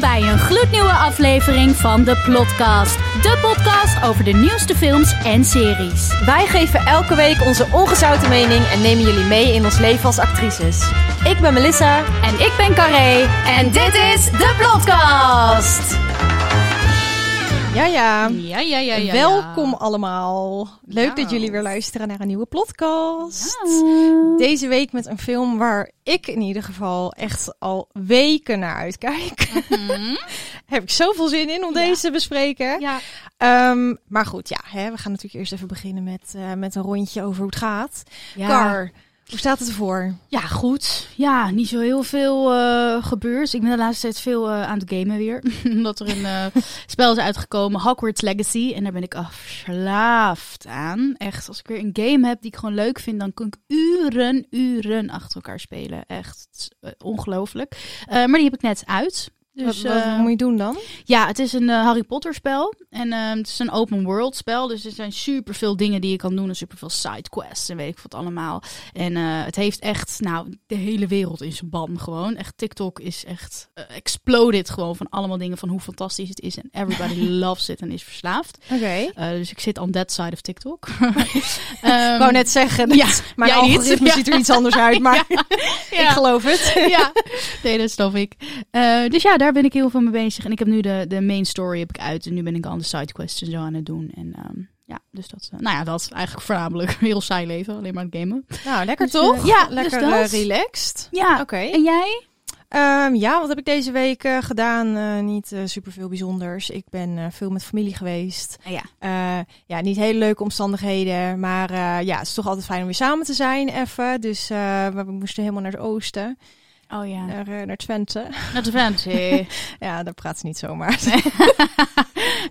Bij een gloednieuwe aflevering van de Plotcast. De podcast over de nieuwste films en series. Wij geven elke week onze ongezouten mening en nemen jullie mee in ons leven als actrices. Ik ben Melissa. En ik ben Carré. En dit is de Plotcast. Ja, ja. Ja, ja, ja, ja. Welkom allemaal. Leuk Ja. dat jullie weer luisteren naar een nieuwe podcast. Ja. Deze week met een film waar ik in ieder geval echt al weken naar uitkijk. Heb ik zoveel zin in om Mhm. Deze te bespreken. Ja. Ehm, maar goed, ja, hè, we gaan natuurlijk eerst even beginnen met, eh, met een rondje over hoe het gaat. Ja. Car, hoe staat het ervoor? Ja, goed. Ja, niet zo heel veel eh gebeurd. Ik ben de laatste tijd veel eh, aan het gamen weer. Omdat er een eh, spel is uitgekomen, Hogwarts Legacy. En daar ben ik af verslaafd aan. Echt, als ik weer een game heb die ik gewoon leuk vind, dan kan ik uren, uren achter elkaar spelen. Echt ongelooflijk. Maar die heb ik net uit. Dus, wat, wat eh, moet je doen dan? Ja, het is een eh, Harry Potter spel. En ehm, het is een open world spel. Dus er zijn super veel dingen die je kan doen. En super veel sidequests en weet ik wat allemaal. En eh, het heeft echt, nou, de hele wereld in zijn ban gewoon. Echt, TikTok is echt exploded gewoon van allemaal dingen. Van hoe fantastisch het is. En everybody loves it en is verslaafd. Oké. Dus ik zit on that side of TikTok. Ik Ehm, wou net zeggen, ja, mijn niet. algoritme Ja. ziet er iets anders uit, maar ik geloof het. ja, nee, dat snap ik. Dus ja, daar ben ik heel veel mee bezig. En ik heb nu de, de main story heb ik uit. En nu ben ik al de sidequests en zo aan het doen. En ehm, ja, dus dat... eh, nou ja, dat is eigenlijk voornamelijk heel saai leven. Alleen maar het gamen. Nou, lekker Dus, toch? ja, lekker dus dat. eh, relaxed. Ja, Oké. en jij? Ehm, ja, wat heb ik deze week eh, gedaan? Niet super superveel bijzonders. Ik ben veel met familie geweest. Ah, ja. Ja, niet hele leuke omstandigheden. Maar ja, het is toch altijd fijn om weer samen te zijn even. Dus we moesten helemaal naar het oosten. Oh ja. Naar, eh, naar Twente. Vent. Hey. Ja, daar praat ze niet zomaar. Een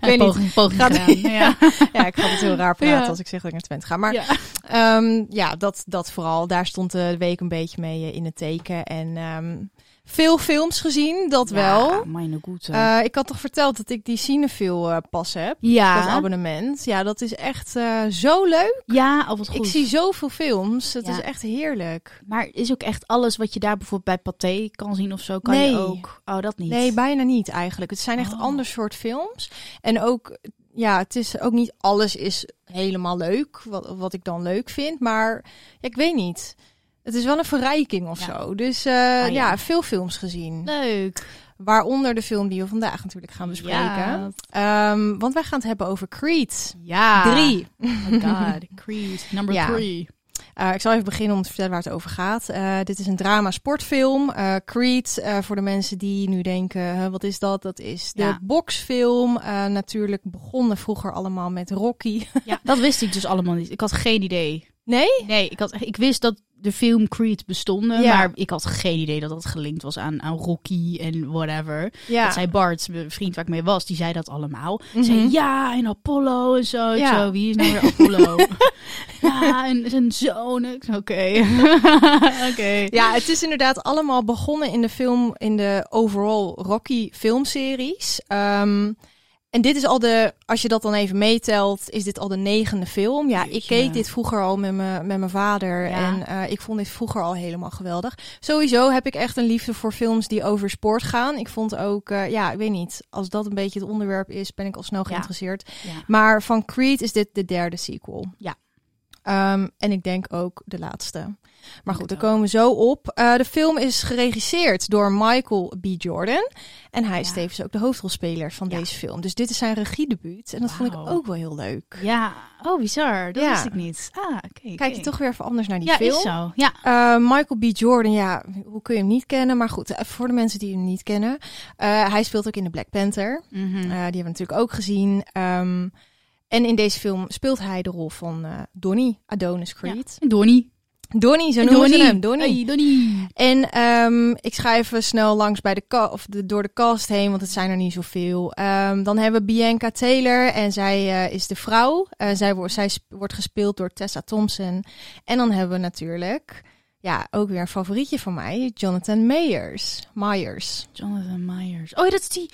weet niet. poging, Gaat- gedaan. Ja. ja, ik ga het heel raar praten Ja. als ik zeg dat ik naar Twente ga. Maar Ja. Ehm, ja, dat, dat vooral. Daar stond de week een beetje mee eh, in het teken. En ehm, veel films gezien, dat wel. Eh, ik had toch verteld dat ik die Cinefil eh pas heb. ja. Dat abonnement. Ja, dat is echt eh, zo leuk. Ja, of wat goed. Ik zie zoveel films. Het Ja. is echt heerlijk. Maar is ook echt alles wat je daar bijvoorbeeld bij Pathé kan zien of zo, kan Nee. je ook? Oh, dat niet. Nee, bijna niet eigenlijk. Het zijn echt Oh. ander soort films. En ook, ja, het is ook niet alles is helemaal leuk. Wat, wat ik dan leuk vind. Maar ja, ik weet niet. Het is wel een verrijking of Ja. zo. Dus eh, ja. ja, veel films gezien. Leuk. Waaronder de film die we vandaag natuurlijk gaan bespreken. Ja. Ehm, want wij gaan het hebben over Creed Ja. 3. Oh my god, Creed, number three. Eh, ik zal even beginnen om te vertellen waar het over gaat. Eh, dit is een drama-sportfilm. Creed, voor de mensen die nu denken, wat is dat? Dat is de Ja. boxfilm. Natuurlijk begonnen vroeger allemaal met Rocky. Ja, dat wist ik dus allemaal niet. Ik had geen idee. Nee? Nee, ik, had, ik wist dat de film Creed bestonden, Ja. maar ik had geen idee dat dat gelinkt was aan, aan Rocky en whatever. Ja. Dat zei Bart, mijn vriend waar ik mee was, die zei dat allemaal. Mhm. Zei ja, en Apollo en zo. Ja. Zo, wie is nou weer Apollo? ja, en zijn zoon. Oké. Oké. Ja, het is inderdaad allemaal begonnen in de film, in de overall Rocky filmseries. Ehm, en dit is al de, als je dat dan even meetelt, is dit al de negende film. Ja, ik keek dit vroeger al met mijn met mijn vader Ja. en eh, ik vond dit vroeger al helemaal geweldig. Sowieso heb ik echt een liefde voor films die over sport gaan. Ik vond ook, eh, ja, ik weet niet, als dat een beetje het onderwerp is, ben ik al snel geïnteresseerd. Ja. Maar van Creed is dit de derde sequel. Ja. Ehm, en ik denk ook de laatste. Maar goed, daar komen we zo op. Eh, de film is geregisseerd door Michael B. Jordan. En hij is Ja. tevens ook de hoofdrolspeler van Ja. deze film. Dus dit is zijn regiedebuut. En dat vond ik ook wel heel leuk. Ja, oh bizar. Dat Ja. wist ik niet. Ah, oké. Kijk je toch weer even anders naar die ja, film. is zo. Ja. Eh, Michael B. Jordan, ja, hoe kun je hem niet kennen? Maar goed, eh, voor de mensen die hem niet kennen. hij speelt ook in de Black Panther. Mhm. Die hebben we natuurlijk ook gezien. Ehm, en in deze film speelt hij de rol van Donnie Adonis Creed. Donnie. Donnie, zo noemen ze hem. Donnie. Hey, Donnie. En ehm, ik ga even snel langs bij de of de, door de cast heen, want het zijn er niet zoveel. Ehm, dan hebben we Bianca Taylor en zij eh, is de vrouw. Eh, zij, wordt, zij wordt gespeeld door Tessa Thompson. En dan hebben we natuurlijk, ja, ook weer een favorietje van mij, Jonathan Mayers. Myers. Jonathan Myers. Oh, dat is die...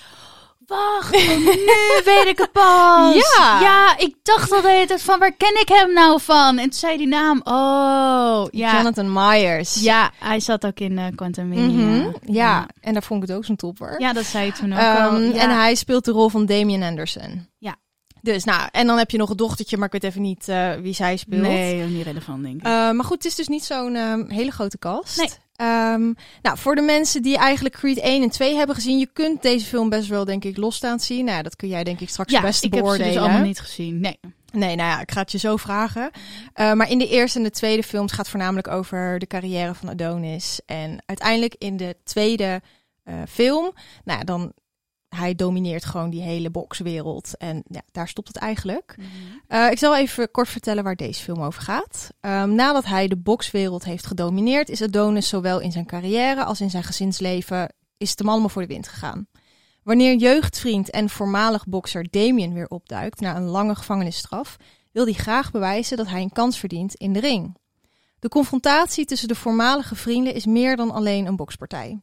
wacht, oh, nu weet ik het pas. Ja. Ja, ik dacht al de hele tijd van, waar ken ik hem nou van? En toen zei die naam, oh, ja. Jonathan Myers. Ja, hij zat ook in uh, Quantum Mania. Mhm, ja. en daar vond ik het ook zo'n topper. Ja, dat zei je toen ook Ehm, al. Ja. En hij speelt de rol van Damien Anderson. Ja. Dus nou, en dan heb je nog een dochtertje, maar ik weet even niet eh, wie zij speelt. Nee, niet relevant, denk ik. Eh, maar goed, het is dus niet zo'n ehm, hele grote cast. Nee. Ehm, nou, voor de mensen die eigenlijk Creed 1 en 2 hebben gezien, je kunt deze film best wel, denk ik, losstaand zien. Nou, ja, dat kun jij, denk ik, straks ja, het beste ik heb ze dus allemaal niet gezien. Nee. Nee, nou ja, ik ga het je zo vragen. Eh, maar in de eerste en de tweede films gaat het voornamelijk over de carrière van Adonis. En uiteindelijk in de tweede film, nou ja, dan hij domineert gewoon die hele bokswereld. En ja, daar stopt het eigenlijk. Eh, ik zal even kort vertellen waar deze film over gaat. Ehm, nadat hij de bokswereld heeft gedomineerd, is Adonis zowel in zijn carrière als in zijn gezinsleven is de man allemaal voor de wind gegaan. Wanneer jeugdvriend en voormalig bokser Damien weer opduikt na een lange gevangenisstraf, wil hij graag bewijzen dat hij een kans verdient in de ring. De confrontatie tussen de voormalige vrienden is meer dan alleen een bokspartij.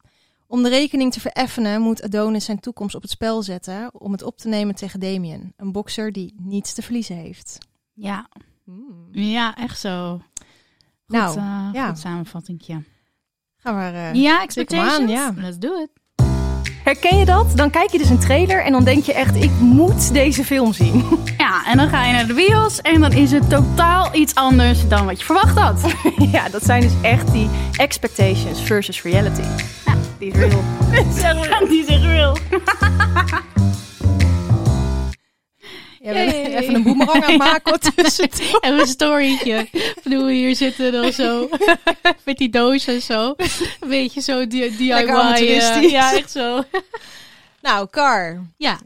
Om de rekening te vereffenen moet Adonis zijn toekomst op het spel zetten om het op te nemen tegen Damien, een bokser die niets te verliezen heeft. Ja. ja, echt zo. Goed, Nou, eh, ja. goed samenvattingje. Gaan we er, eh, Ja, aan, expectations? ja. Let's do it. Herken je dat? Dan kijk je dus een trailer en dan denk je echt, ik moet deze film zien. Ja, en dan ga je naar de bios en dan is het totaal iets anders dan wat je verwacht had. ja, dat zijn dus echt die expectations versus reality. Die is real. Die is real. Ja, we even een boemerang aan maken. En een storytje. Ik bedoel, hier zitten dan zo. Met die doos en zo. Een beetje zo di- DIY. Lekker eh, ja, echt zo. Nou, Car, Ja.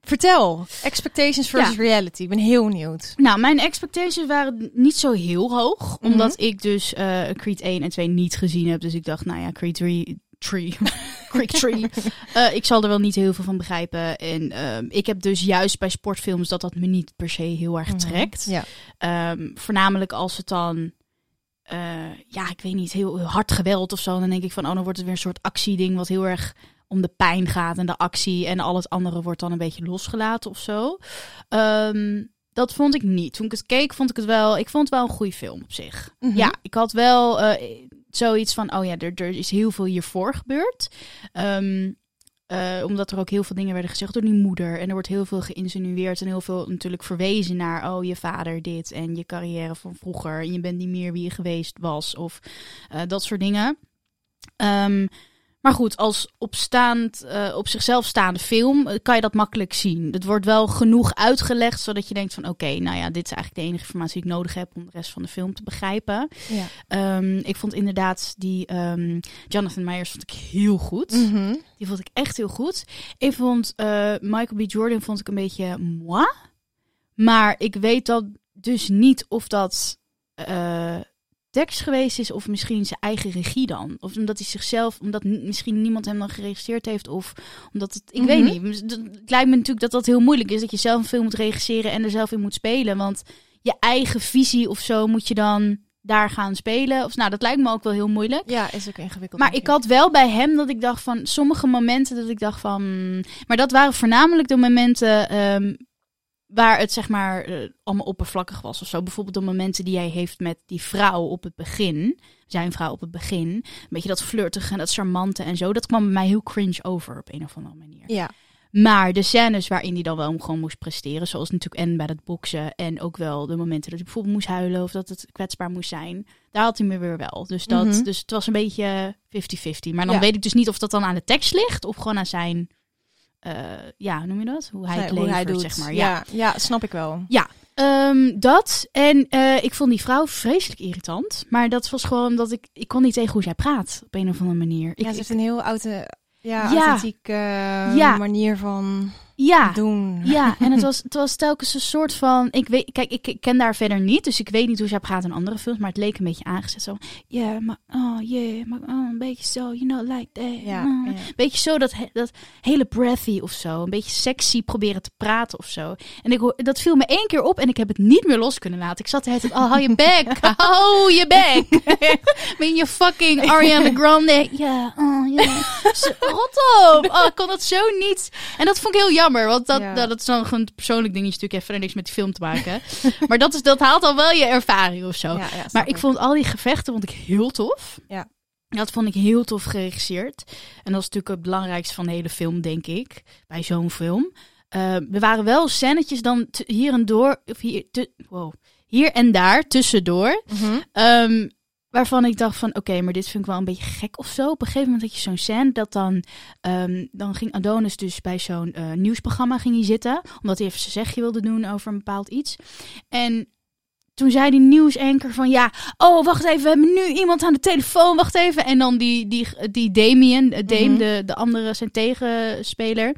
vertel. Expectations versus Ja. reality. Ik ben heel benieuwd. Nou, mijn expectations waren niet zo heel hoog. Mhm. Omdat ik dus eh, Creed 1 en 2 niet gezien heb. Dus ik dacht, nou ja, Creed 3... Tree. Creed 3. Eh, ik zal er wel niet heel veel van begrijpen. En ehm, ik heb dus juist bij sportfilms dat dat me niet per se heel erg trekt. Ja. Ehm, voornamelijk als het dan, eh, ja, ik weet niet, heel, heel hard geweld of zo. Dan denk ik van, oh, dan wordt het weer een soort actieding wat heel erg om de pijn gaat en de actie. En al het andere wordt dan een beetje losgelaten of zo. Ehm, dat vond ik niet. Toen ik het keek, vond ik het wel, ik vond het wel een goede film op zich. Mhm. Ja, ik had wel eh, zoiets van, oh ja, er, er is heel veel hiervoor gebeurd. Ehm, eh, omdat er ook heel veel dingen werden gezegd door die moeder. En er wordt heel veel geïnsinueerd en heel veel natuurlijk verwezen naar... oh, je vader dit en je carrière van vroeger. En je bent niet meer wie je geweest was. Of eh, dat soort dingen. Ehm, maar goed, als opstaand, eh, op zichzelf staande film eh, kan je dat makkelijk zien. Het wordt wel genoeg uitgelegd, zodat je denkt van... oké, nou ja, dit is eigenlijk de enige informatie die ik nodig heb... om de rest van de film te begrijpen. Ja. Ehm, ik vond inderdaad die ehm, Jonathan Myers vond ik heel goed. Mhm. Die vond ik echt heel goed. Ik vond eh, Michael B. Jordan vond ik een beetje moi. Maar ik weet dat dus niet of dat tekst geweest is of misschien zijn eigen regie dan. Of omdat hij zichzelf, omdat misschien niemand hem dan geregisseerd heeft of omdat het, ik Mhm. weet niet. Het lijkt me natuurlijk dat dat heel moeilijk is dat je zelf een film moet regisseren en er zelf in moet spelen. Want je eigen visie of zo moet je dan daar gaan spelen. Of nou, dat lijkt me ook wel heel moeilijk. Ja, is ook ingewikkeld. Maar ik had wel bij hem dat ik dacht van sommige momenten dat ik dacht van. Maar dat waren voornamelijk de momenten ehm, waar het zeg maar eh, allemaal oppervlakkig was of zo. Bijvoorbeeld de momenten die hij heeft met die vrouw op het begin. Zijn vrouw op het begin. Een beetje dat flirtige en dat charmante en zo. Dat kwam bij mij heel cringe over op een of andere manier. Ja. Maar de scènes waarin hij dan wel gewoon moest presteren, zoals natuurlijk en bij het boksen en ook wel de momenten dat hij bijvoorbeeld moest huilen of dat het kwetsbaar moest zijn, daar had hij me weer wel. Dus, dat, Mhm. dus het was een beetje 50-50. Maar dan Ja. weet ik dus niet of dat dan aan de tekst ligt of gewoon aan zijn, eh, ja, hoe noem je dat? Hoe hij het Hoe levert, hij doet. zeg maar. Ja. ja. Ja, snap ik wel. Ehm, dat. En eh, ik vond die vrouw vreselijk irritant. Maar dat was gewoon omdat ik, ik kon niet tegen hoe zij praat op een of andere manier. Ik, ja, ze heeft een heel oude, ja, Ja. authentieke Ja. manier van ja, doen. Ja, en het was, het was telkens een soort van. Ik weet, kijk, ik, ik ken daar verder niet, dus ik weet niet hoe zij praat in andere films, maar het leek een beetje aangezet. Zo, ja, maar, oh yeah, maar oh, een beetje zo, you know, like that. Ja, Mm. ja. Beetje zo dat, dat hele breathy of zo, een beetje sexy proberen te praten of zo. En ik, hoor- dat viel me één keer op en ik heb het niet meer los kunnen laten. Ik zat de hele tijd, oh, hou je bek, hou je bek. Ben je fucking Ariana Grande? Ja, oh je. Zo, Rot op! Oh, ik kon dat zo niet. En dat vond ik heel jammer, want dat, Ja. dat, dat is dan gewoon een persoonlijk dingetje. Natuurlijk heeft verder niks met die film te maken. maar dat, is, dat haalt dan wel je ervaring of zo. Maar ik vond al die gevechten vond ik heel tof. Ja. Dat vond ik heel tof geregisseerd. En dat is natuurlijk het belangrijkste van de hele film, denk ik. Bij zo'n film. Uh, er waren wel scènetjes dan hier en door. Of hier, te- wow, hier en daar tussendoor. Um, waarvan ik dacht van, oké, maar dit vind ik wel een beetje gek of zo. Op een gegeven moment had je zo'n scène dat dan, um, dan ging Adonis dus bij zo'n uh, nieuwsprogramma ging hij zitten, omdat hij even zijn zegje wilde doen over een bepaald iets. En toen zei die nieuwsanker van, ja, oh, wacht even, we hebben nu iemand aan de telefoon, wacht even. En dan die, die, die Damien, Dame, Mhm. de, de andere, zijn tegenspeler,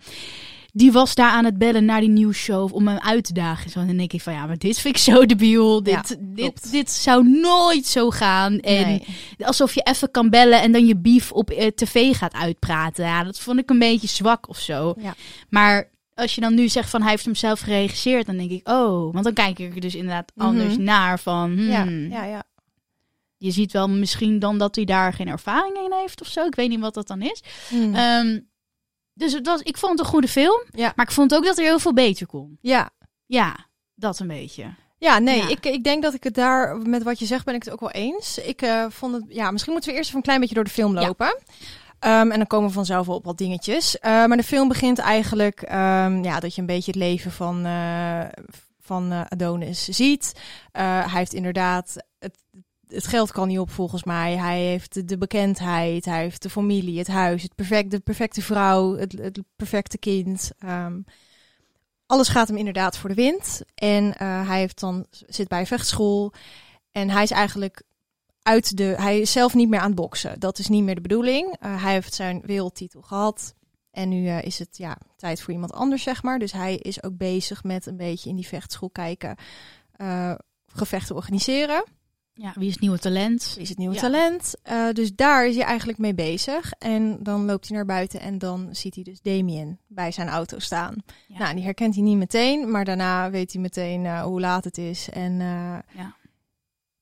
die was daar aan het bellen naar die nieuwsshow om hem uit te dagen. Zo, en dan denk ik van ja, maar dit vind ik zo debiel. Dit, Ja, dit, dit zou nooit zo gaan. En Nee. alsof je even kan bellen en dan je beef op eh, tv gaat uitpraten. Ja, dat vond ik een beetje zwak of zo. Ja. Maar als je dan nu zegt van hij heeft hem zelf geregisseerd, dan denk ik oh, want dan kijk ik er dus inderdaad Mhm. anders naar van. hmm, Ja, ja, ja. Je ziet wel misschien dan dat hij daar geen ervaring in heeft of zo. Ik weet niet wat dat dan is. Mm. Ehm, dus het was, ik vond het een goede film. Ja. Maar ik vond ook dat er heel veel beter kon. ja. Ja, dat een beetje. Ja, nee, Ja. Ik, ik denk dat ik het daar met wat je zegt ben ik het ook wel eens. Ik eh, vond het, ja, misschien moeten we eerst even een klein beetje door de film Ja. lopen. Ehm, en dan komen we vanzelf wel op wat dingetjes. Eh, maar de film begint eigenlijk, ehm, ja, dat je een beetje het leven van, eh, van eh, Adonis ziet. Hij heeft inderdaad, het, geld kan niet op volgens mij. Hij heeft de, bekendheid, hij heeft de familie, het huis, het perfect, de perfecte vrouw, het, het perfecte kind. Ehm, alles gaat hem inderdaad voor de wind. En eh, hij heeft dan, zit bij vechtschool. En hij is eigenlijk uit de. Hij is zelf niet meer aan het boksen. Dat is niet meer de bedoeling. Eh, hij heeft zijn wereldtitel gehad. En nu eh, is het ja, tijd voor iemand anders, zeg maar. Dus hij is ook bezig met een beetje in die vechtschool kijken. gevechten organiseren. Ja, wie is het nieuwe talent? Wie is het nieuwe Ja. talent? Eh, dus daar is hij eigenlijk mee bezig. En dan loopt hij naar buiten en dan ziet hij dus Damien bij zijn auto staan. Ja. Nou, die herkent hij niet meteen, maar daarna weet hij meteen eh, hoe laat het is. En eh, Ja.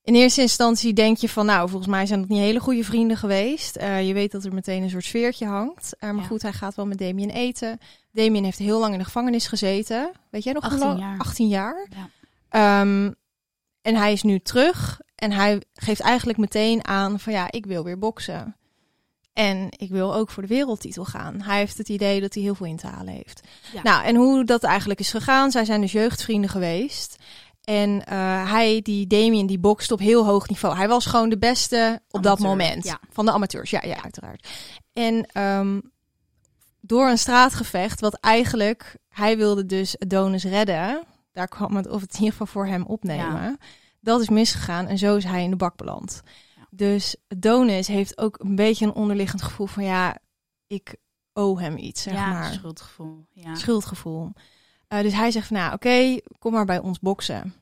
in eerste instantie denk je van, nou, volgens mij zijn dat niet hele goede vrienden geweest. Je weet dat er meteen een soort sfeertje hangt. Maar goed, hij gaat wel met Damien eten. Damien heeft heel lang in de gevangenis gezeten. Weet jij nog hoe 18 lang? jaar. 18 jaar. Ja. Ehm, en hij is nu terug en hij geeft eigenlijk meteen aan van ja, ik wil weer boksen. En ik wil ook voor de wereldtitel gaan. Hij heeft het idee dat hij heel veel in te halen heeft. Ja. Nou, en hoe dat eigenlijk is gegaan, zij zijn dus jeugdvrienden geweest. En eh, hij, die Damien, die bokst op heel hoog niveau. Hij was gewoon de beste op dat moment. ja. Van de amateurs, ja, ja, uiteraard. En ehm, door een straatgevecht, wat eigenlijk, hij wilde dus Adonis redden. Daar kwam het, of het in ieder geval voor hem opnemen. Dat is misgegaan en zo is hij in de bak beland. Ja. Dus Adonis heeft ook een beetje een onderliggend gevoel van ja, ik owe hem iets, zeg ja, maar schuldgevoel. Ja. schuldgevoel. Eh, dus hij zegt van, nou oké, kom maar bij ons boksen.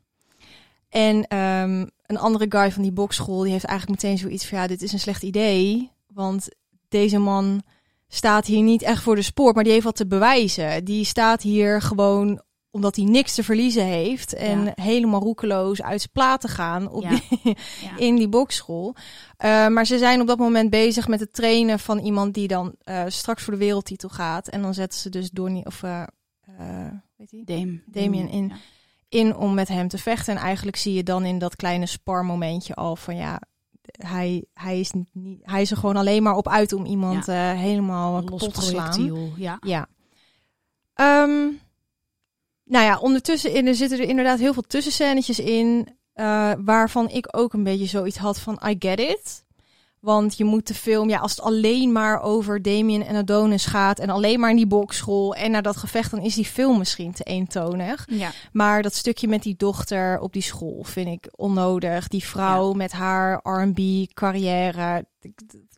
En ehm, een andere guy van die boksschool, die heeft eigenlijk meteen zoiets van, ja, dit is een slecht idee. Want deze man staat hier niet echt voor de sport, maar die heeft wat te bewijzen. Die staat hier gewoon omdat hij niks te verliezen heeft. En Ja. helemaal roekeloos uit zijn plaat te gaan op Ja. die, Ja. in die boksschool. Eh, maar ze zijn op dat moment bezig met het trainen van iemand die dan eh, straks voor de wereldtitel gaat. En dan zetten ze dus Donnie of eh, weet je, Dame. Damien in. In om met hem te vechten. En eigenlijk zie je dan in dat kleine sparmomentje al van ja, hij, hij, is niet, hij is er gewoon alleen maar op uit om iemand helemaal Los te slaan. Ja. Ja. Ehm, nou ja, ondertussen in, er zitten er inderdaad heel veel tussenscènetjes in. eh, waarvan ik ook een beetje zoiets had van I get it. Want je moet de film, ja, als het alleen maar over Damien en Adonis gaat. En alleen maar in die bokschool en naar dat gevecht, dan is die film misschien te eentonig. Ja. Maar dat stukje met die dochter op die school vind ik onnodig. Die vrouw met haar RB carrière. Ik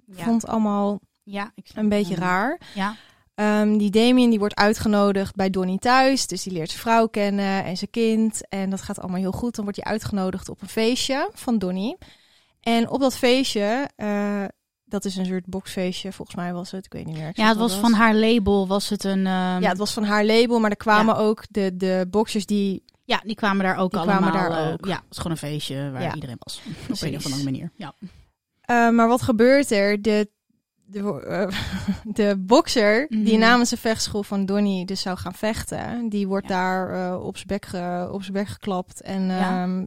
ik Ja. vond het allemaal ja, ik een beetje raar. Ja. Ehm, die Damien die wordt uitgenodigd bij Donnie thuis. Dus die leert zijn vrouw kennen en zijn kind. En dat gaat allemaal heel goed. Dan wordt hij uitgenodigd op een feestje van Donnie. En op dat feestje, eh, dat is een soort boxfeestje, volgens mij was het. Ik weet niet meer. ja, het was van haar label, was het een... ehm, Ja, het was van haar label, maar er kwamen ook de, de boxers die ja, die kwamen daar ook Die allemaal. kwamen daar eh, ook. Ja, het was gewoon een feestje waar Ja. iedereen was. Op een of andere manier. Ja. Eh, maar wat gebeurt er? De, de, eh, de bokser die Mhm. namens de vechtschool van Donnie dus zou gaan vechten, die wordt Ja. daar eh, op zijn bek, ge- op zijn bek geklapt. En Ja. ja.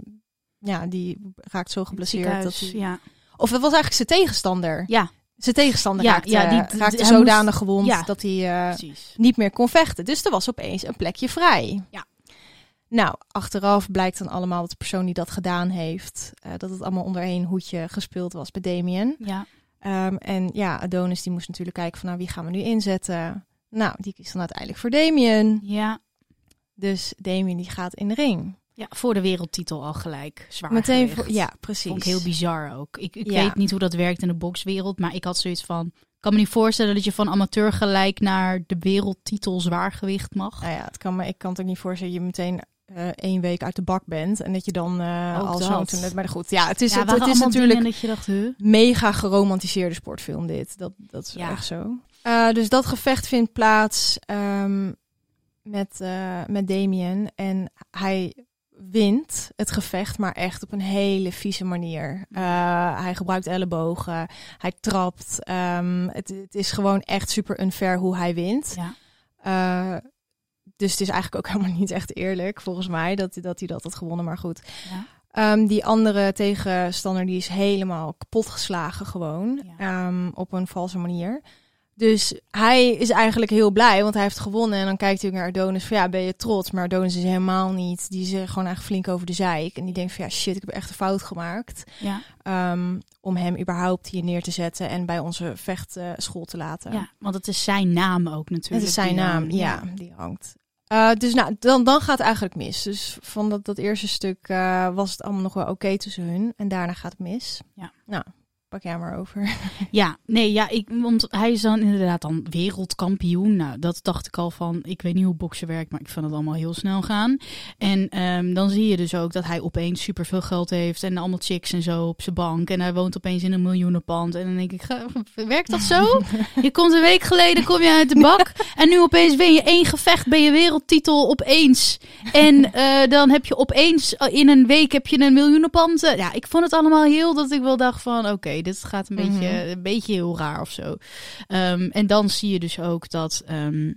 ja, die raakt zo geblesseerd. Dat hij... ja. Of dat was eigenlijk zijn tegenstander. Ja, Zijn tegenstander Ja, raakte, ja, die- raakte zodanig moest- gewond ja. dat hij eh, niet meer kon vechten. Dus er was opeens een plekje vrij. Ja. Nou, achteraf blijkt dan allemaal dat de persoon die dat gedaan heeft, dat het allemaal onder één hoedje gespeeld was bij Damien. Ja, Ehm, en ja, Adonis die moest natuurlijk kijken van nou, wie gaan we nu inzetten? Nou, die kiest dan uiteindelijk voor Damien. ja. Dus Damien die gaat in de ring. ja, voor de wereldtitel al gelijk. Zwaar Meteen voor, ja, precies. Vond ik heel bizar ook. Ik, ik Ja. weet niet hoe dat werkt in de bokswereld, maar ik had zoiets van... Ik kan me niet voorstellen dat je van amateur gelijk naar de wereldtitel zwaargewicht mag. Nou ja, het kan, maar ik kan het ook niet voorstellen dat je meteen eh, één week uit de bak bent en dat je dan Ook al zo'n Maar goed, ja, het is, ja, het, is natuurlijk dat je dacht, huh? mega geromantiseerde sportfilm dit. Dat, dat is Ja. echt zo. Eh, dus dat gevecht vindt plaats ehm, met, met Damien. En hij wint het gevecht, maar echt op een hele vieze manier. Hij gebruikt ellebogen, hij trapt. ehm, het, het is gewoon echt super unfair hoe hij wint. Ja. Dus het is eigenlijk ook helemaal niet echt eerlijk, volgens mij, dat, hij- dat hij dat had gewonnen. Maar goed. Ja. Ehm, die andere tegenstander die is helemaal kapot geslagen gewoon. Ja. ehm, op een valse manier. Dus hij is eigenlijk heel blij, want hij heeft gewonnen. En dan kijkt hij naar Adonis van ja, ben je trots? Maar Adonis is helemaal niet. Die is er gewoon eigenlijk flink over de zeik. En die denkt van ja, shit, ik heb echt een fout gemaakt. Ja. ehm, om hem überhaupt hier neer te zetten en bij onze vechtschool te laten. ja, want het is zijn naam ook Het natuurlijk. is zijn naam, ja, die hangt. Eh, dus nou, dan, dan gaat het eigenlijk mis. Dus van dat, dat eerste stuk eh, was het allemaal nog wel oké tussen hun. En daarna gaat het mis. Ja. Nou, pak jij maar over. Ja, nee, ja, ik, want hij is dan inderdaad dan wereldkampioen. Nou, dat dacht ik al van, ik weet niet hoe boksen werkt, maar ik vind het allemaal heel snel gaan. En ehm, dan zie je dus ook dat hij opeens superveel geld heeft en allemaal chicks en zo op zijn bank. En hij woont opeens in een miljoenenpand. En dan denk ik, werkt dat zo? Je komt een week geleden, kom je uit de bak. En nu opeens win je één gevecht, ben je wereldtitel opeens. En eh, dan heb je opeens eh, in een week heb je een miljoenenpand. Ja, ik vond het allemaal heel dat ik wel dacht van, oké, dit gaat een, beetje, Mhm. een beetje heel raar of zo. Ehm, en dan zie je dus ook dat... ehm,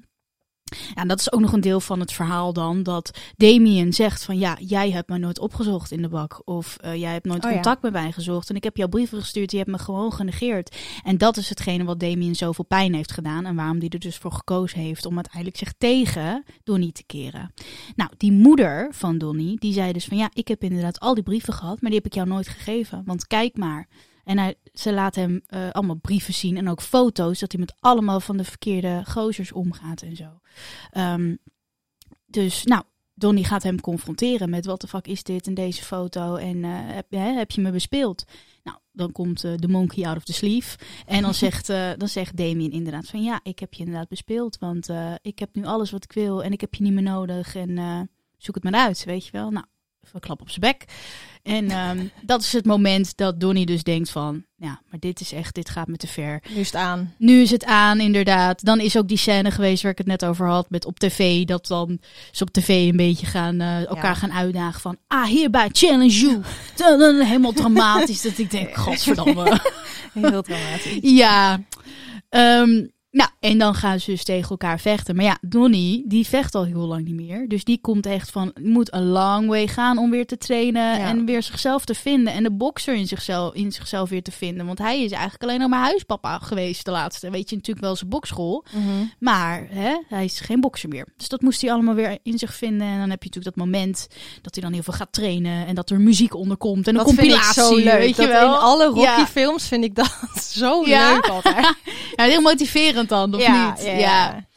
ja, en dat is ook nog een deel van het verhaal dan. Dat Damien zegt van ja, jij hebt me nooit opgezocht in de bak. Of eh, jij hebt nooit Oh ja. contact met mij gezocht. En ik heb jouw brieven gestuurd, die hebt me gewoon genegeerd. En dat is hetgene wat Damien zoveel pijn heeft gedaan. En waarom die er dus voor gekozen heeft om uiteindelijk zich tegen Donnie te keren. Nou, die moeder van Donnie, die zei dus van ja, ik heb inderdaad al die brieven gehad. Maar die heb ik jou nooit gegeven. Want kijk maar. En hij, ze laat hem eh, allemaal brieven zien en ook foto's dat hij met allemaal van de verkeerde gozers omgaat en zo. Ehm, dus nou, Donnie gaat hem confronteren met wat de fuck is dit en deze foto en eh, heb, hè, heb je me bespeeld? Nou, dan komt eh, de monkey out of the sleeve en dan zegt, eh, dan zegt Damien inderdaad van ja, ik heb je inderdaad bespeeld, want ik heb nu alles wat ik wil en ik heb je niet meer nodig en zoek het maar uit, weet je wel. Nou, klap op zijn bek. En ehm, dat is het moment dat Donnie dus denkt van, ja, maar dit is echt, dit gaat me te ver. Nu is het aan. Nu is het aan, inderdaad. Dan is ook die scène geweest waar ik het net over had met op tv. Dat dan ze op tv een beetje gaan, eh, elkaar Ja. gaan uitdagen van... Ah, hierbij challenge you. Helemaal dramatisch dat ik denk, godverdamme. Heel dramatisch. ja. Ehm, nou, en dan gaan ze dus tegen elkaar vechten. Maar ja, Donnie, die vecht al heel lang niet meer. Dus die komt echt van, moet een long way gaan om weer te trainen Ja. en weer zichzelf te vinden. En de bokser in zichzelf, in zichzelf weer te vinden. Want hij is eigenlijk alleen nog maar huispapa geweest de laatste. Weet je natuurlijk wel zijn bokschool. Mhm. Maar hè, hij is geen bokser meer. Dus dat moest hij allemaal weer in zich vinden. En dan heb je natuurlijk dat moment dat hij dan heel veel gaat trainen. En dat er muziek onder komt. En een Dat compilatie, zo leuk. weet je wel. In alle Ja. Rocky-films vind ik dat zo Ja. leuk altijd. Ja, heel motiverend dan, of ja, niet? Ja, ja.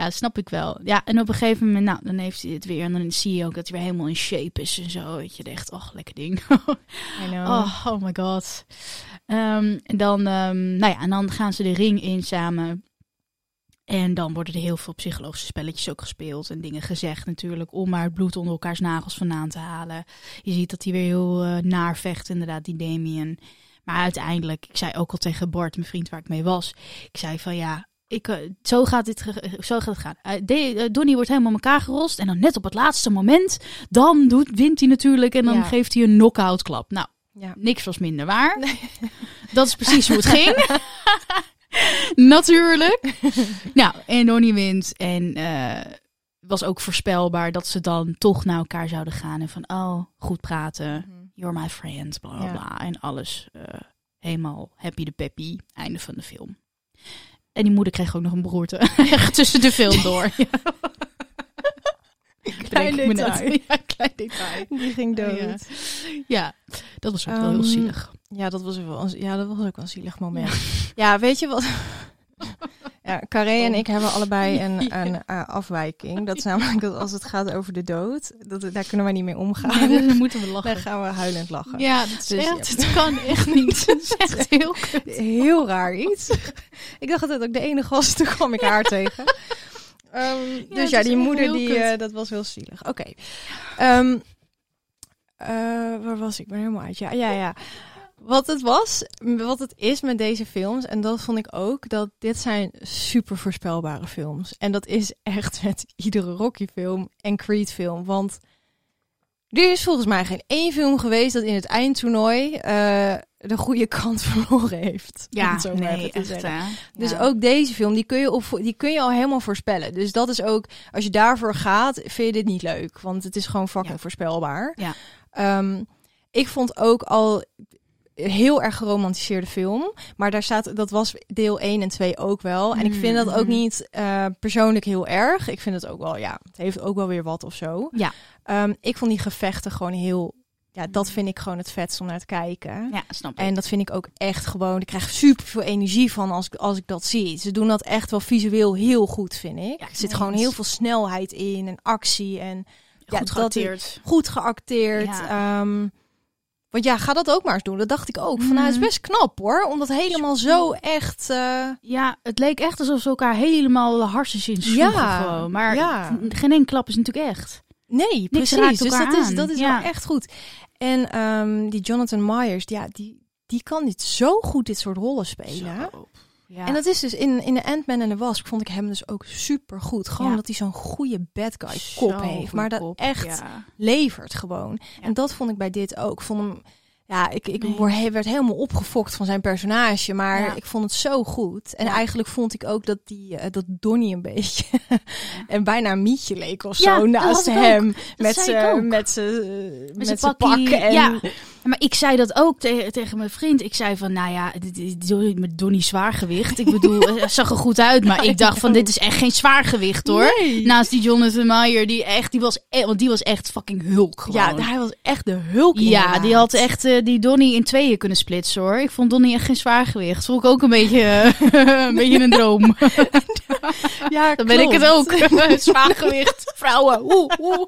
Ja, dat snap ik wel. Ja, en op een gegeven moment, nou, dan heeft hij het weer. En dan zie je ook dat hij weer helemaal in shape is en zo. Weet je, echt, oh, lekker ding. Oh, oh my god. Ehm, en dan, ehm, nou ja, en dan gaan ze de ring in samen. En dan worden er heel veel psychologische spelletjes ook gespeeld en dingen gezegd natuurlijk, om maar het bloed onder elkaars nagels vandaan te halen. Je ziet dat hij weer heel eh, naar vecht, inderdaad, die Damien. Maar uiteindelijk, ik zei ook al tegen Bart, mijn vriend waar ik mee was, ik zei van ja, ik, eh, zo, gaat dit, ge- zo gaat het gaan. Eh, De, eh, Donnie wordt helemaal elkaar gerost en dan net op het laatste moment, dan doet, wint hij natuurlijk en dan Ja. geeft hij een knock-out klap. Nou, Ja. niks was minder waar. Dat is precies hoe het ging. Natuurlijk. nou, en Donnie wint. En eh, het was ook voorspelbaar dat ze dan toch naar elkaar zouden gaan. En van, oh, goed praten. You're my friend, bla bla Ja. En alles eh, helemaal happy de peppy. Einde van de film. En die moeder kreeg ook nog een beroerte. Echt tussen de film door. Ja. Klein net. detail. Ja, klein detail. Die ging dood. Ja. Ja, dat was ook wel heel Ehm, zielig. Ja, dat was, wel, ja, dat was ook wel een zielig moment. ja, weet je wat? Ja, Carré en ik hebben allebei een, een eh, afwijking. Dat is namelijk dat als het gaat over de dood, dat, daar kunnen wij niet mee omgaan. Dan moeten we lachen. Dan gaan we huilend lachen. Ja, dat is Dus echt, ja. het kan echt niet. Het is echt heel kut. Heel raar iets. ik dacht dat ik de enige was, toen kwam ik haar tegen. Ehm, dus ja, die moeder, die, eh, dat was heel zielig. Oké. Ehm, eh, waar was ik? Ik ben helemaal uit. Ja, ja, ja. Wat het was, wat het is met deze films, en dat vond ik ook, dat dit zijn super voorspelbare films. En dat is echt met iedere Rocky-film en Creed-film. Want er is volgens mij geen één film geweest dat in het eindtoernooi eh, de goede kant verloren heeft. Ja, zo nee, echt hè. Dus Ja. ook deze film, die kun, je op, die kun je al helemaal voorspellen. Dus dat is ook, als je daarvoor gaat, vind je dit niet leuk. Want het is gewoon fucking Ja. voorspelbaar. Ja. Ehm, ik vond ook al heel erg geromantiseerde film. Maar daar staat, dat was deel 1 en 2 ook wel. En ik vind dat ook Mhm. niet eh, persoonlijk heel erg. Ik vind het ook wel, ja, het heeft ook wel weer wat of zo. Ja. Ehm, ik vond die gevechten gewoon heel, ja, dat vind ik gewoon het vetst om naar te kijken. Ja, snap ik. En dat vind ik ook echt gewoon. Ik krijg super veel energie van als ik, als ik dat zie. Ze doen dat echt wel visueel heel goed, vind ik. Ja, er zit gewoon heel veel snelheid in en actie en ja, Goed dat- geacteerd. goed geacteerd. Ja. Ehm, want ja, ga dat ook maar eens doen. Dat dacht ik ook. Van, nou, het is Mhm. best knap hoor. Om dat helemaal zo echt. eh, Ja, het leek echt alsof ze elkaar helemaal de harsens in sloegen Ja, gewoon. Maar ja. geen één klap is natuurlijk echt. Nee, precies. Dus dat is, dat is Ja. wel echt goed. En ehm, die Jonathan Myers, ja, die, die kan dit zo goed dit soort rollen spelen. Zo. Ja. En dat is dus in, in de Ant-Man en de Wasp vond ik hem dus ook super goed. Gewoon Ja. dat hij zo'n goede bad guy kop heeft. Maar dat kop, echt ja. levert gewoon. En dat vond ik bij dit ook. Ik vond hem... Ja, ik, ik Nee. werd helemaal opgefokt van zijn personage. Maar Ja. ik vond het zo goed. En Ja. eigenlijk vond ik ook dat, die, eh, dat Donnie een beetje... en bijna een mietje leek of zo naast hem. Met zijn met zijn pak. En, ja. Maar ik zei dat ook te- tegen mijn vriend. Ik zei van, nou ja, dit is Donnie- met Donnie zwaargewicht. Ik bedoel, hij zag er goed uit, maar ik dacht van, dit is echt geen zwaargewicht hoor. Nee. Naast die Jonathan Meyer, die echt, die was, e- want die was echt fucking hulk gewoon. ja, hij was echt de hulk Ja, inderdaad. die had echt eh, die Donnie in tweeën kunnen splitsen hoor. Ik vond Donnie echt geen zwaargewicht. Vond ik ook een beetje, een beetje een droom. Ja, Dan ben ik het ook. Zwaargewicht, vrouwen. Oeh, oeh.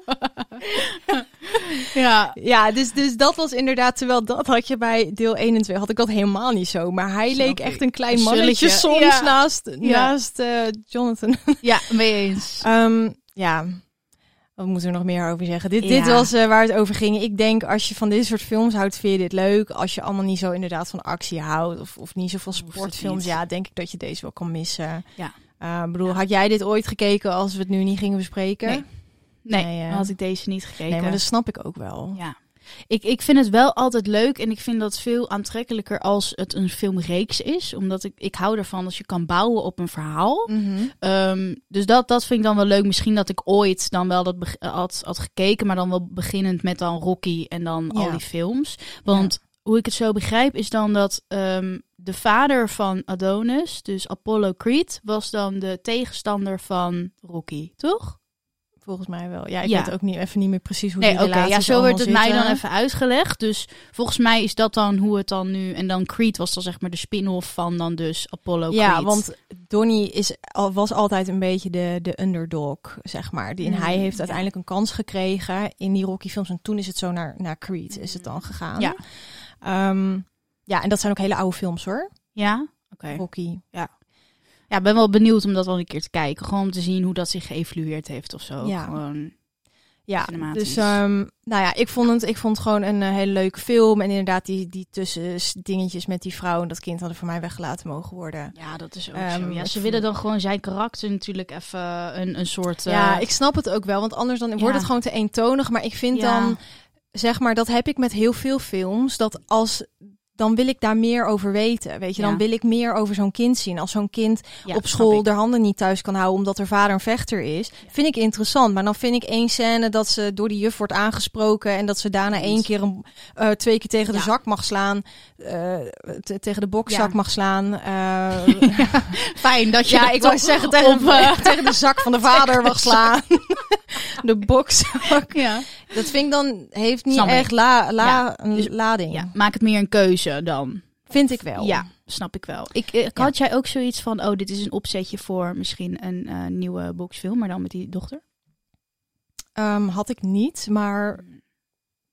ja. Ja, dus, dus dat was inderdaad, terwijl dat had je bij deel 1 en 2, had ik dat helemaal niet zo. Maar hij leek echt een klein Een mannetje soms Ja. naast, naast eh, Jonathan. ja, mee eens. Ehm, ja, wat moeten we nog meer over zeggen? Dit, dit was eh, waar het over ging. Ik denk, als je van dit soort films houdt, vind je dit leuk. Als je allemaal niet zo inderdaad van actie houdt of, of niet zo van Hoeft het sportfilms, ja, denk ik dat je deze wel kan missen. Ja. Ik bedoel, had jij dit ooit gekeken als we het nu niet gingen bespreken? Nee. Nee, had ik deze niet gekeken. Nee, maar dat snap ik ook wel. Ja. Ik, ik vind het wel altijd leuk en ik vind dat veel aantrekkelijker als het een filmreeks is. Omdat ik, ik hou ervan als je kan bouwen op een verhaal. Mhm. Ehm, dus dat, dat vind ik dan wel leuk. Misschien dat ik ooit dan wel dat had, had gekeken, maar dan wel beginnend met dan Rocky en dan al die films. Want hoe ik het zo begrijp is dan dat ehm, de vader van Adonis, dus Apollo Creed, was dan de tegenstander van Rocky, toch? Volgens mij wel. Ja, ik Ja. weet ook niet, even niet meer precies hoe Nee, die relaties Ja, zo werd het mij dan even uitgelegd. Dus volgens mij is dat dan hoe het dan nu... En dan Creed was dan zeg maar de spin-off van dan dus Apollo Creed. Ja, want Donnie is, was altijd een beetje de, de underdog, zeg maar. Die, en Mm, hij heeft ja. uiteindelijk een kans gekregen in die Rocky-films. En toen is het zo naar, naar Creed is het dan gegaan. Ja. Ehm, ja, en dat zijn ook hele oude films hoor. Ja? Oké. Rocky. Ja, ik ben wel benieuwd om dat wel een keer te kijken. Gewoon om te zien hoe dat zich geëvalueerd heeft of zo. Ja. Gewoon, Ja, dus ehm, nou ja, ik vond het, ik vond het gewoon een eh, hele leuke film. En inderdaad, die, die tussen dingetjes met die vrouw en dat kind hadden voor mij weggelaten mogen worden. ja, dat is ook Ehm, zo. Ja, ze willen dan gewoon zijn karakter natuurlijk even een, een soort... Ja, eh, ik snap het ook wel, want anders dan Ja. wordt het gewoon te eentonig. Maar ik vind ja. dan, zeg maar, dat heb ik met heel veel films. Dat als dan wil ik daar meer over weten. Weet je, Ja. dan wil ik meer over zo'n kind zien. Als zo'n kind Ja, op school de handen niet thuis kan houden omdat haar vader een vechter is, vind ik interessant. Maar dan vind ik één scène dat ze door die juf wordt aangesproken en dat ze daarna één keer een, eh, twee keer tegen de zak mag slaan, eh, te- tegen de bokzak mag slaan. eh, Fijn dat je ja, dat ik wou zeggen tegen, op, tegen de zak van de vader mag slaan. de bokzak. ja. Dat vind ik dan heeft niet Snap echt la, la, Ja, een dus- lading. ja, maak het meer een keuze dan. Vind ik wel. Ja, snap ik wel. Ik, ik had jij ook zoiets van, oh, dit is een opzetje voor misschien een eh, nieuwe boxfilm, maar dan met die dochter? Ehm, had ik niet, maar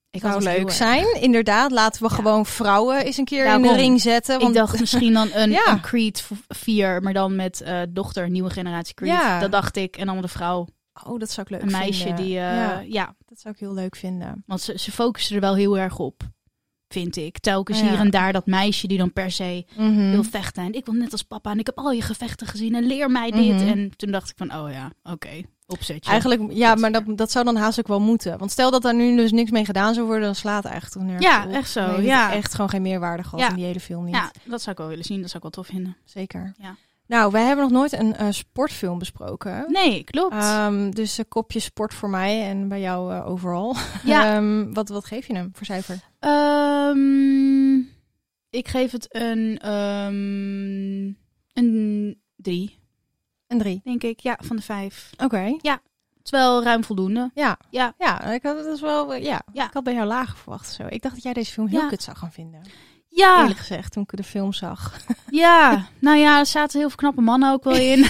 Ik zou had het heel leuk zijn. Inderdaad, laten we Ja. gewoon vrouwen eens een keer in de ring zetten. Want Ik dacht misschien dan een, Ja. een Creed v- 4, maar dan met eh, dochter, nieuwe generatie Creed. Ja. Dat dacht ik. En dan de vrouw, oh, dat zou ik leuk een meisje die, eh, ja, ja. dat zou ik heel leuk vinden. want ze, ze focussen er wel heel erg op, vind ik. Telkens Ja. hier en daar dat meisje die dan per se Mhm. wil vechten. En ik wil net als papa en ik heb al je gevechten gezien en leer mij dit. Mhm. En toen dacht ik van, oh ja, oké, opzetje. Eigenlijk, ja, maar dat, dat zou dan haast ook wel moeten. Want stel dat daar nu dus niks mee gedaan zou worden, dan slaat het eigenlijk toch nergens Ja, op. echt zo, ja. echt gewoon geen meerwaarde gehad Ja. in die hele film niet. Ja, dat zou ik wel willen zien. Dat zou ik wel tof vinden. Zeker. Ja. Nou, wij hebben nog nooit een eh, sportfilm besproken. Nee, klopt. Ehm, dus een kopje sport voor mij en bij jou eh, overal. Ja. Ehm, wat, wat geef je hem voor cijfer? Ehm, ik geef het een, een drie, Een drie. denk ik. Ja, van de vijf. Oké. Het is wel ruim voldoende. Ja. Ja. Ja, ik had het dus wel. Ja, Ja. ik had bij jou lager verwacht. Zo. Ik dacht dat jij deze film heel Ja. kut zou gaan vinden. Ja, Eerlijk gezegd, toen ik de film zag. ja. Nou ja, er zaten heel veel knappe mannen ook wel in.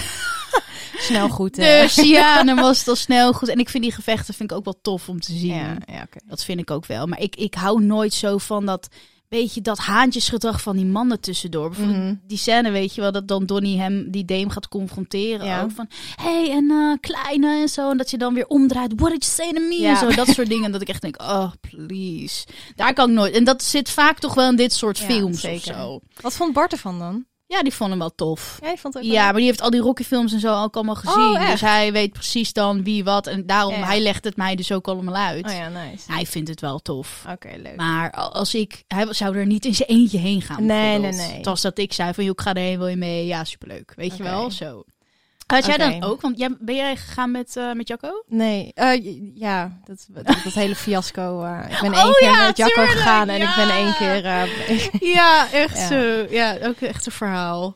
Snel goed. hè? dus ja, dan was het al snel goed. En ik vind die gevechten vind ik ook wel tof om te zien. Ja, ja. Dat vind ik ook wel. Maar ik, ik hou nooit zo van dat beetje dat haantjesgedrag van die mannen tussendoor. Bijvoorbeeld Mhm. die scène, weet je wel, dat dan Donnie hem, die Dame gaat confronteren. Ja. Ook van, hey, en eh, kleine en zo. En dat je dan weer omdraait. What did you say to me? Ja. En zo, dat soort dingen. Dat ik echt denk, oh, please. Daar kan ik nooit. En dat zit vaak toch wel in dit soort Ja, films zeker. of zo. Wat vond Bart ervan dan? Ja, die vond hem wel tof. Jij vond het ook Ja, maar die heeft al die Rocky-films en zo ook allemaal gezien. Oh, echt? dus hij weet precies dan wie wat. En daarom, Ja. hij legt het mij dus ook allemaal uit. Oh ja, nice. Hij vindt het wel tof. Oké, leuk. Maar als ik, hij zou er niet in zijn eentje heen gaan. Nee, nee, nee. Het was dat ik zei van, joh, ik ga erheen, wil je mee? Ja, superleuk. Weet je wel, zo. Had jij dan ook? Want jij, ben jij gegaan met, eh met Jacco? Nee, eh, ja, dat, dat, dat hele fiasco. eh, ik ben Oh één keer ja, met Jacco tuurlijk, gegaan en ik ben één keer... Ja, echt Ja. zo. Ja, ook echt een verhaal.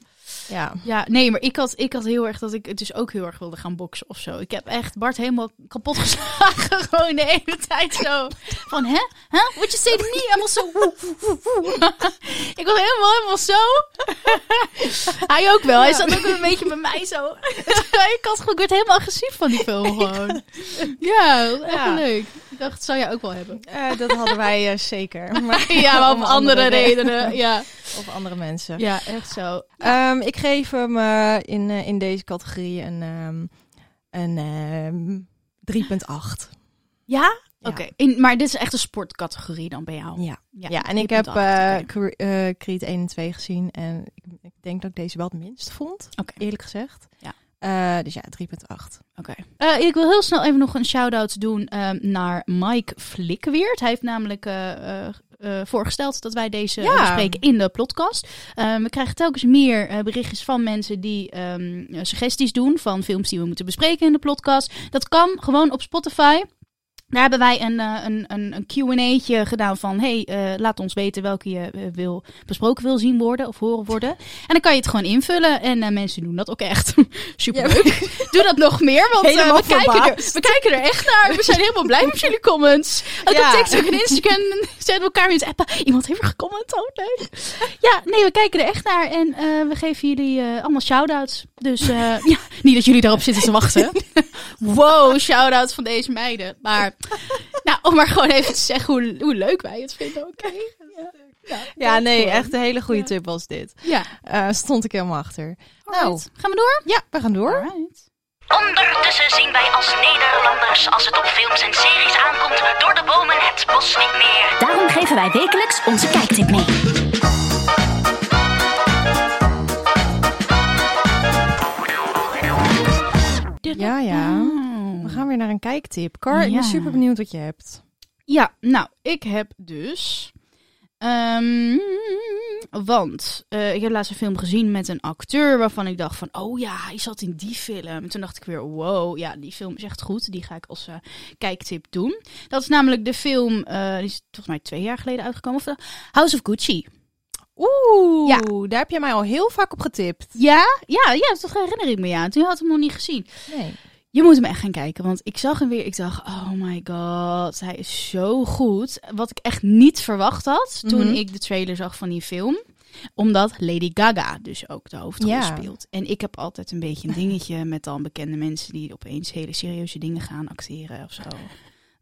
Ja. Ja, nee, maar ik had, ik had heel erg dat ik het dus ook heel erg wilde gaan boksen of zo. Ik heb echt Bart helemaal kapot geslagen. Gewoon de hele tijd zo. Van, hè? Hè? What you say to me? Woe, woe. ik was helemaal, helemaal zo. Hij ook wel. Hij zat ook een beetje met mij zo. ik, had, gewoon- ik werd helemaal agressief van die film gewoon. Ja, echt Ja. leuk. Ik dacht, dat zou jij ook wel hebben. Eh, dat hadden wij eh, zeker. Maar Ja, maar om om andere re- redenen. Ja, Of andere mensen. ja echt zo. Ehm, ik geef hem eh, in, eh, in deze categorie een, ehm, een ehm, 3,8. Ja? Ja. Oké, In- maar dit is echt een sportcategorie dan bij jou. Ja. Ja, en ik heb eh, Creed 1 en 2 gezien. En ik, ik denk dat ik deze wel het minst vond, eerlijk gezegd. Ja. Dus ja, 3,8. Oké. Eh, ik wil heel snel even nog een shout-out doen ehm, naar Mike Flikkeweert. Hij heeft namelijk eh, eh, eh, voorgesteld dat wij deze Ja. bespreken in de podcast. Ehm, we krijgen telkens meer eh, berichtjes van mensen die ehm, eh, suggesties doen van films die we moeten bespreken in de podcast. Dat kan gewoon op Spotify. Daar hebben wij een, eh, een, een, een Q&A'tje gedaan van... hey, eh, laat ons weten welke je eh, wil, besproken wil zien worden of horen worden. En dan kan je het gewoon invullen. En mensen doen dat ook echt superleuk. Doe dat nog meer, want we, kijken er, we kijken er echt naar. We zijn helemaal blij met jullie comments. Ook Ja. op TikTok en Instagram zijn we elkaar eens appen. Iemand heeft er gecomment, oh leuk. Ja, nee, we kijken er echt naar. En we geven jullie allemaal shout-outs. Dus ja, niet dat jullie daarop zitten te wachten. wow, shout-outs van deze meiden. Maar nou, om maar gewoon even te zeggen hoe, hoe leuk wij het vinden, oké? Ja. Ja, nee, gewoon. echt een hele goede tip was dit. Ja. Eh, stond ik helemaal achter. Nou. Gaan we door? ja, we gaan door. Alright. Ondertussen zien wij als Nederlanders, als het op films en series aankomt, door de bomen het bos niet meer. Daarom geven wij wekelijks onze kijktip mee. Ja, ja. Gaan weer naar een kijktip. Car, ik Ja. ben super benieuwd wat je hebt. Ja, nou, ik heb dus Ehm, want eh, ik heb laatst een film gezien met een acteur waarvan ik dacht van, oh ja, hij zat in die film. En toen dacht ik weer, wow, ja, die film is echt goed. Die ga ik als eh, kijktip doen. Dat is namelijk de film, eh, die is volgens mij twee jaar geleden uitgekomen, of, House of Gucci. Oeh, Ja. daar heb je mij al heel vaak op getipt. Ja, ja, ja, dat herinner ik me ja. Toen had ik hem nog niet gezien. Nee. Je moet hem echt gaan kijken, want ik zag hem weer. Ik dacht, oh my god, hij is zo goed. Wat ik echt niet verwacht had toen Mhm. ik de trailer zag van die film. Omdat Lady Gaga dus ook de hoofdrol Ja. speelt. En ik heb altijd een beetje een dingetje met dan bekende mensen die opeens hele serieuze dingen gaan acteren of zo.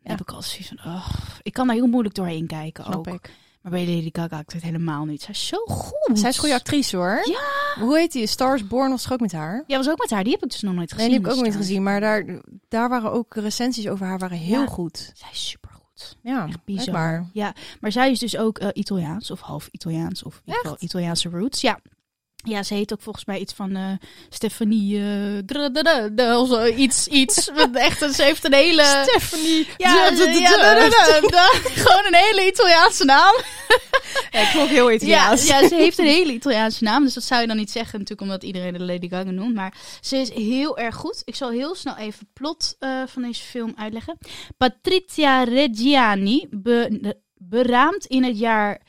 Heb ik altijd zoiets van, oh, ik kan daar heel moeilijk doorheen kijken Snap ook. ik. Maar bij Lady Gaga ik het helemaal niet. Zij is zo goed. Zij is een goede actrice hoor. Ja. Hoe heet die? Stars Born was toch ook met haar? Ja, was ook met haar. Die heb ik dus nog nooit gezien. Nee, die heb ik ook dus nooit daar- gezien. Maar daar, daar waren ook recensies over haar waren heel Ja. goed. Zij is supergoed. Ja, Echt bizar. blijkbaar. Ja, maar zij is dus ook eh, Italiaans of half Italiaans of in ieder geval Echt? Italiaanse roots. Ja. Ja, ze heet ook volgens mij iets van Stefanie Stephanie. Uh, of zo, iets, iets. Echt, ze heeft een hele. Stephanie. Ja, gewoon een hele Italiaanse naam. ja, klopt heel Italiaans. Ja, ze heeft een hele Italiaanse naam. Dus dat zou je dan niet zeggen, natuurlijk, omdat iedereen de Lady Gaga noemt. Maar ze is heel erg goed. Ik zal heel snel even plot eh, van deze film uitleggen. Patricia Reggiani be beraamt in het jaar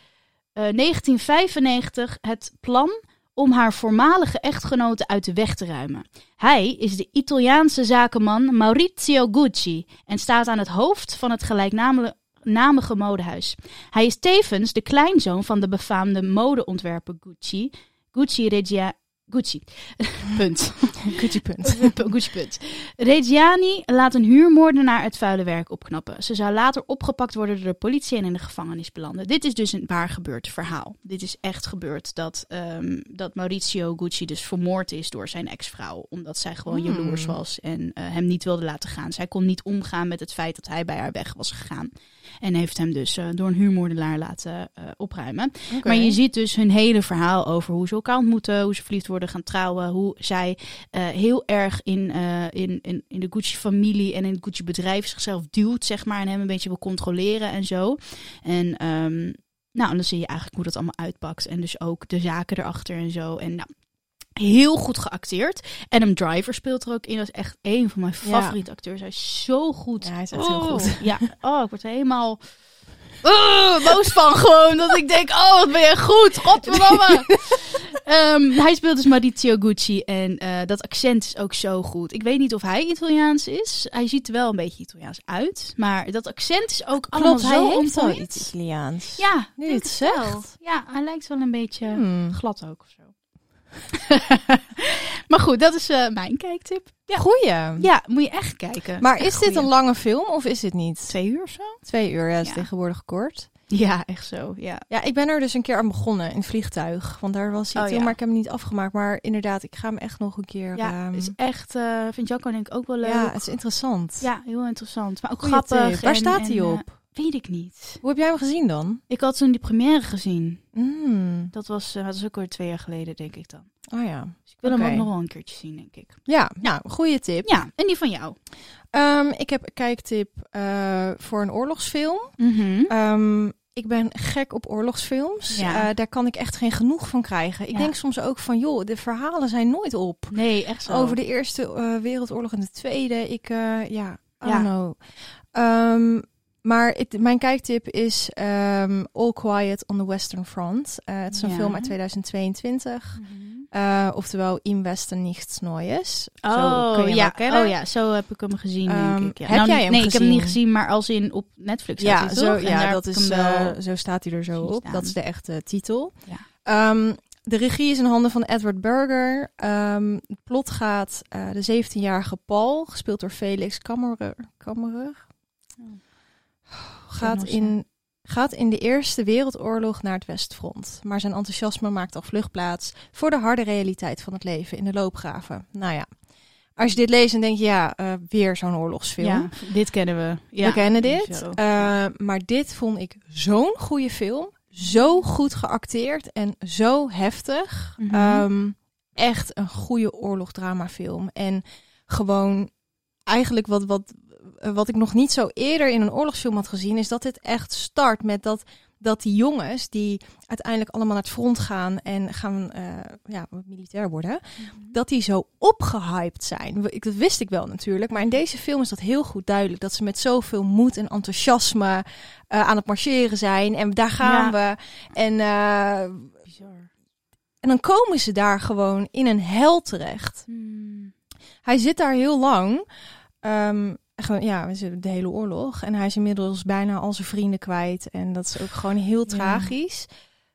1995 het plan om haar voormalige echtgenote uit de weg te ruimen. Hij is de Italiaanse zakenman Maurizio Gucci en staat aan het hoofd van het gelijknamige modehuis. Hij is tevens de kleinzoon van de befaamde modeontwerper Gucci, Gucci Regia... Gucci. Punt. Gucci punt. Gucci punt. Reggiani laat een huurmoordenaar het vuile werk opknappen. Ze zou later opgepakt worden door de politie en in de gevangenis belanden. Dit is dus een waar gebeurd verhaal. Dit is echt gebeurd dat, ehm, dat Maurizio Gucci dus vermoord is door zijn ex-vrouw. Omdat zij gewoon Hmm. jaloers was en eh, hem niet wilde laten gaan. Zij kon niet omgaan met het feit dat hij bij haar weg was gegaan. En heeft hem dus eh, door een huurmoordenaar laten eh, opruimen. Maar je ziet dus hun hele verhaal over hoe ze elkaar ontmoeten, hoe ze verliefd worden, gaan trouwen, hoe zij eh, heel erg in, in, in, in de Gucci-familie en in het Gucci-bedrijf zichzelf duwt, zeg maar, en hem een beetje wil controleren en zo. En ehm, nou, en dan zie je eigenlijk hoe dat allemaal uitpakt en dus ook de zaken erachter en zo. En nou, heel goed geacteerd. Adam Driver speelt er ook in. Dat is echt een van mijn favoriete acteurs. Hij is zo goed. Ja, hij is echt heel goed. Ja, oh, ik word helemaal oh, boos van gewoon. Dat ik denk, oh, wat ben je goed. Godverdomme. Ehm, hij speelt dus Maurizio Gucci. En eh, dat accent is ook zo goed. Ik weet niet of hij Italiaans is. Hij ziet er wel een beetje Italiaans uit. Maar dat accent is ook allemaal Klopt, zo hij heeft wel on-point. iets Italiaans. Ja, Nu het wel. zegt. Ja, hij lijkt wel een beetje Hmm. glad ook of zo. maar goed, dat is eh, mijn kijktip. Ja. Goeie. ja, moet je echt kijken. Maar Echt is dit goeie. een lange film of is dit niet? Twee uur of zo? Twee uur, ja, is Ja. tegenwoordig kort. Ja, echt zo. Ja. Ja, ik ben er dus een keer aan begonnen in het vliegtuig. Want daar was hij Oh, toen, ja. maar ik heb hem niet afgemaakt. Maar inderdaad, ik ga hem echt nog een keer... Ja, ehm, is echt, eh vindt Jacco denk ik ook wel leuk. ja, het is interessant. Ja, heel interessant. Maar ook Goeie grappig. Waar staat en, hij eh, op? Weet ik niet. Hoe heb jij hem gezien dan? Ik had toen die première gezien. Mm. Dat was, eh, dat was ook weer twee jaar geleden, denk ik dan. Oh ja. Dus ik wil hem ook nog wel een keertje zien, denk ik. Ja, nou, goede tip. Ja, en die van jou? Ehm, ik heb een kijktip eh, voor een oorlogsfilm. Mhm. Ehm, ik ben gek op oorlogsfilms. Ja. Eh, daar kan ik echt geen genoeg van krijgen. Ik Ja. denk soms ook van, joh, de verhalen zijn nooit op. Nee, echt zo. Over de Eerste Wereldoorlog en de Tweede. Ik, ja, I Ja. don't know. Ehm, maar mijn kijktip is ehm, All Quiet on the Western Front. Eh, het is een Ja. film uit 2022. Mhm. Eh, oftewel In Westen nichts Neues. Zo Oh, kun je ja. oh ja, zo heb ik hem gezien, Ehm, denk ik. Ja. heb Nou, jij hem Nee, ik heb hem niet gezien? maar als in op Netflix Ja, hij, zo, ja dat is, hem wel... eh, zo staat hij er zo op. staan. Dat is de echte titel. Ja. Ehm, de regie is in handen van Edward Berger. Ehm, het plot gaat eh, de 17-jarige Paul, gespeeld door Felix Kammerer, Kammerer Oh. Gaat, in, gaat in de Eerste Wereldoorlog naar het Westfront. Maar zijn enthousiasme maakt al vluchtplaats voor de harde realiteit van het leven in de loopgraven. Nou ja, als je dit leest, dan denk je ja, eh, weer zo'n oorlogsfilm. Ja, dit kennen we. Ja, We kennen dit. Eh, maar dit vond ik zo'n goede film. Zo goed geacteerd en zo heftig. Mhm. Ehm, echt een goede oorlogdramafilm. En gewoon eigenlijk wat, wat, wat ik nog niet zo eerder in een oorlogsfilm had gezien... is dat dit echt start met dat dat die jongens die uiteindelijk allemaal naar het front gaan en gaan eh, ja, militair worden, dat die zo opgehyped zijn. Ik, dat wist ik wel natuurlijk, maar in deze film is dat heel goed duidelijk dat ze met zoveel moed en enthousiasme eh, aan het marcheren zijn en daar gaan we. En, eh, Bizar. en dan komen ze daar gewoon in een hel terecht. Hmm. Hij zit daar heel lang. Gewoon, ja, de hele oorlog. En hij is inmiddels bijna al zijn vrienden kwijt. En dat is ook gewoon heel Ja. tragisch.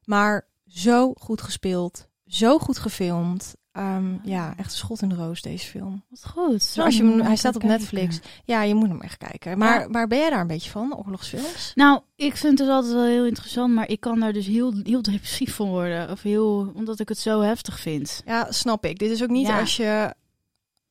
Maar zo goed gespeeld. Zo goed gefilmd. Ehm, ja, echt een schot in de roos, deze film. Wat goed. Dus Zo, als je hem, hij staat op kijken. Netflix. Ja, je moet hem echt kijken. Maar, Ja. maar ben jij daar een beetje van, oorlogsfilms? Nou, ik vind het altijd wel heel interessant, maar ik kan daar dus heel, heel depressief van worden. Of heel, omdat ik het zo heftig vind. Ja, snap ik. Dit is ook niet Ja. als je...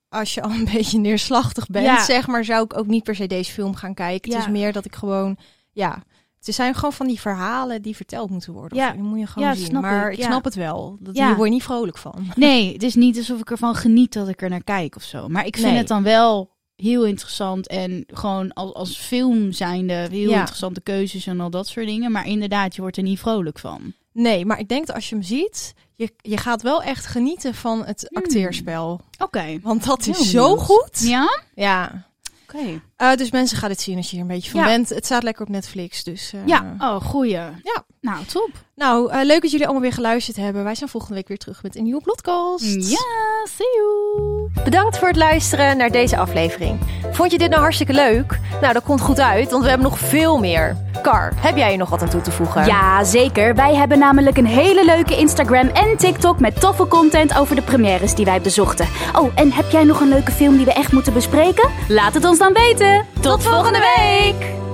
Als je al een beetje neerslachtig bent, Ja. zeg maar, zou ik ook niet per se deze film gaan kijken. Het Ja. is meer dat ik gewoon, ja, het zijn gewoon van die verhalen die verteld moeten worden. Ja. Die moet je gewoon Ja, zien. snap maar ik, snap het wel. Dat. Hier word je niet vrolijk van. Nee, het is niet alsof ik ervan geniet dat ik er naar kijk of zo. Maar ik vind Nee. het dan wel heel interessant en gewoon als, als film zijnde heel interessante keuzes en al dat soort dingen. Maar inderdaad, je wordt er niet vrolijk van. Nee, maar ik denk dat als je hem ziet, je, je gaat wel echt genieten van het Hmm. acteerspel. Oké. Want dat is Heel zo benieuwd. goed. Ja? Ja. Oké. Eh, dus mensen gaan het zien als je er een beetje van Ja. bent. Het staat lekker op Netflix. Dus, eh, Ja, oh, goeie. Ja. Nou, top. Nou, eh, leuk dat jullie allemaal weer geluisterd hebben. Wij zijn volgende week weer terug met een nieuwe podcast. Ja, see you. Bedankt voor het luisteren naar deze aflevering. Vond je dit nou hartstikke leuk? Nou, dat komt goed uit, want we hebben nog veel meer. Kar, heb jij er nog wat aan toe te voegen? Ja, zeker. Wij hebben namelijk een hele leuke Instagram en TikTok met toffe content over de premières die wij bezochten. Oh, en heb jij nog een leuke film die we echt moeten bespreken? Laat het ons dan weten. Tot volgende week!